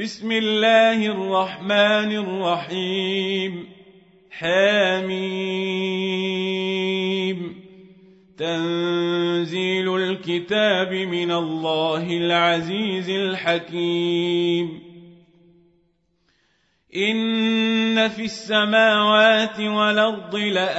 بسم الله الرحمن الرحيم. حميم. تنزيل الكتاب من الله العزيز الحكيم. إن في السماوات والأرض لآيات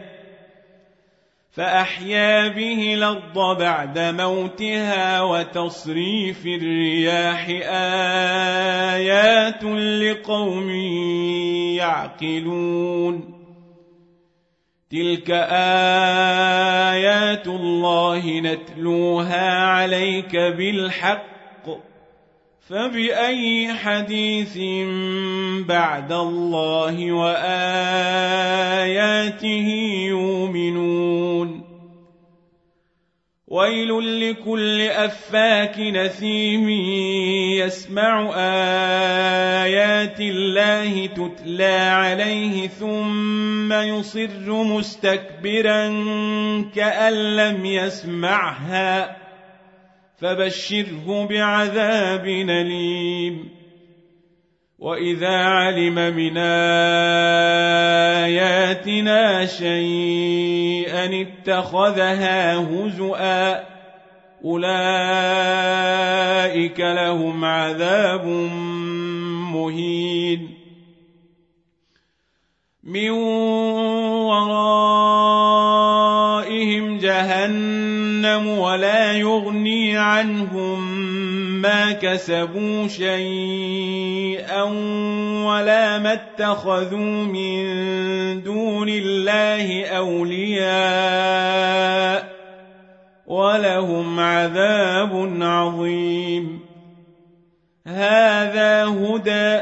فأحيا به الأرض بعد موتها وتصريف الرياح آيات لقوم يعقلون. تلك آيات الله نتلوها عليك بالحق فبأي حديث بعد الله وآياته يؤمنون؟ ويل لكل أفاك نثيم يسمع آيات الله تتلى عليه ثم يصر مستكبرا كأن لم يسمعها. فبشره بعذاب أليم. وإذا علم من آياتنا شيئا اتخذها هزؤا أولئك لهم عذاب مهين. من جهنم ولا يغني عنهم ما كسبوا شيئا ولا ما اتخذوا من دون الله أولياء ولهم عذاب عظيم. هذا هدى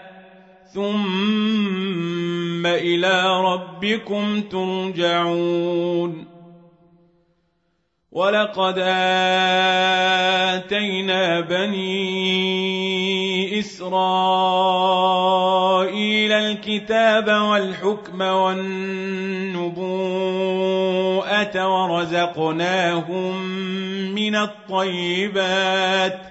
ثم إلى ربكم ترجعون ولقد اتينا بني اسرائيل الكتاب والحكم والنبوءه ورزقناهم من الطيبات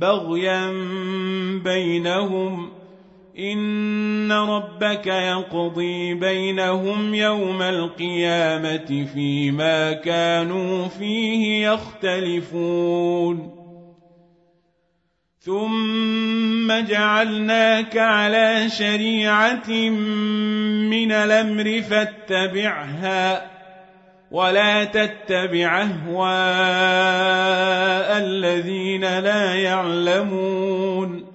بغيا بينهم إن ربك يقضي بينهم يوم القيامة فيما كانوا فيه يختلفون ثم جعلناك على شريعة من الأمر فاتبعها ولا تتبع أهواء الذين لا يعلمون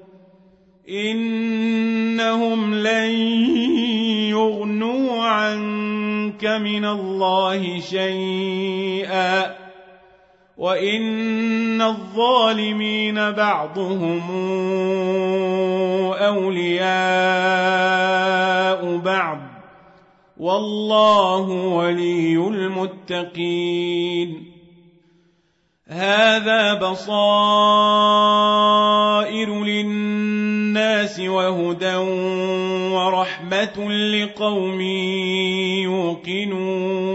إنهم لن يغنوا عنك من الله شيئا وإن الظالمين بعضهم أولياء بعض والله ولي المتقين. هذا بصائر للناس وهدى ورحمة لقوم يوقنون.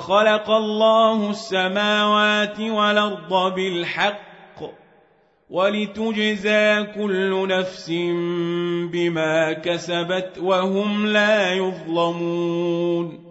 وخلق الله السماوات والأرض بالحق ولتجزى كل نفس بما كسبت وهم لا يظلمون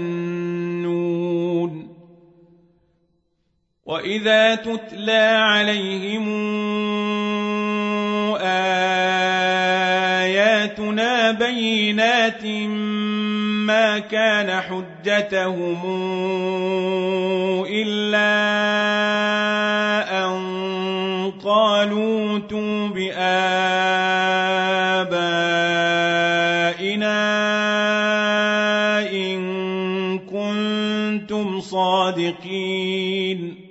وإذا تتلى عليهم آياتنا بينات ما كان حجتهم إلا أن قالوا ائتوا بآبائنا إن كنتم صادقين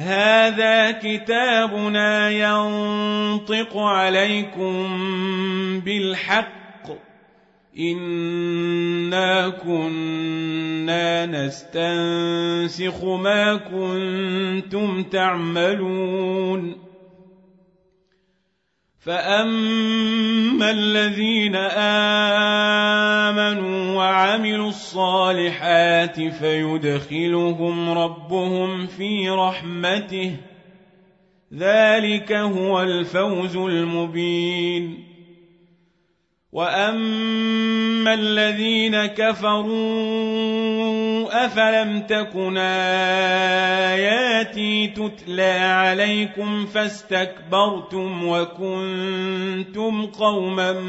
هذا كتابنا ينطق عليكم بالحق. انا كنا نستنسخ ما كنتم تعملون. فاما الذين امنوا وعملوا الصالحات فيدخلهم ربهم في رحمته. ذلك هو الفوز المبين. وأما الذين كفروا أفلم تكن آياتي تتلى عليكم فاستكبرتم وكنتم قوما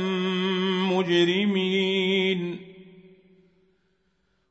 مجرمين.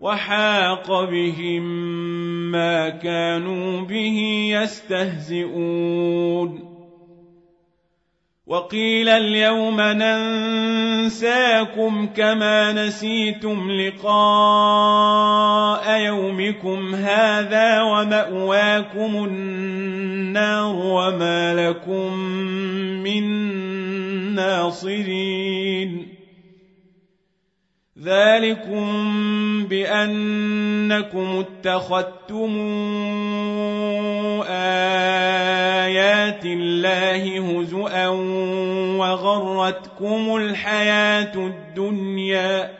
وحاق بهم ما كانوا به يستهزئون. وقيل اليوم ننساكم كما نسيتم لقاء يومكم هذا ومأواكم النار وما لكم من ناصرين. ذلكم بأنكم اتخذتم آيات الله هزؤا وغرتكم الحياة الدنيا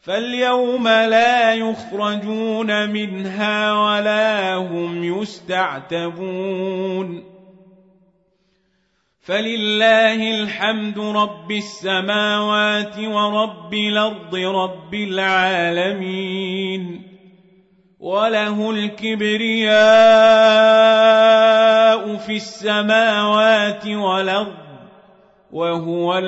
فاليوم لا يخرجون منها ولا هم يستعتبون فلله الحمد رب السماوات ورب الأرض رب العالمين وله الكبرياء في السماوات والارض وهو